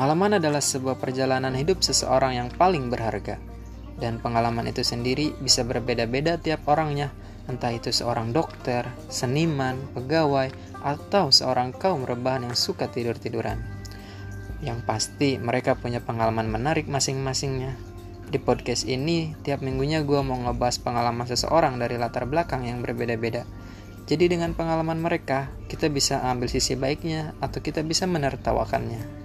Pengalaman adalah sebuah perjalanan hidup seseorang yang paling berharga. Dan pengalaman itu sendiri bisa berbeda-beda tiap orangnya, entah itu seorang dokter, seniman, pegawai, atau seorang kaum rebahan yang suka tidur-tiduran. Yang pasti mereka punya pengalaman menarik masing-masingnya. Di podcast ini, tiap minggunya gue mau ngebahas pengalaman seseorang dari latar belakang yang berbeda-beda. Jadi dengan pengalaman mereka, kita bisa ambil sisi baiknya atau kita bisa menertawakannya.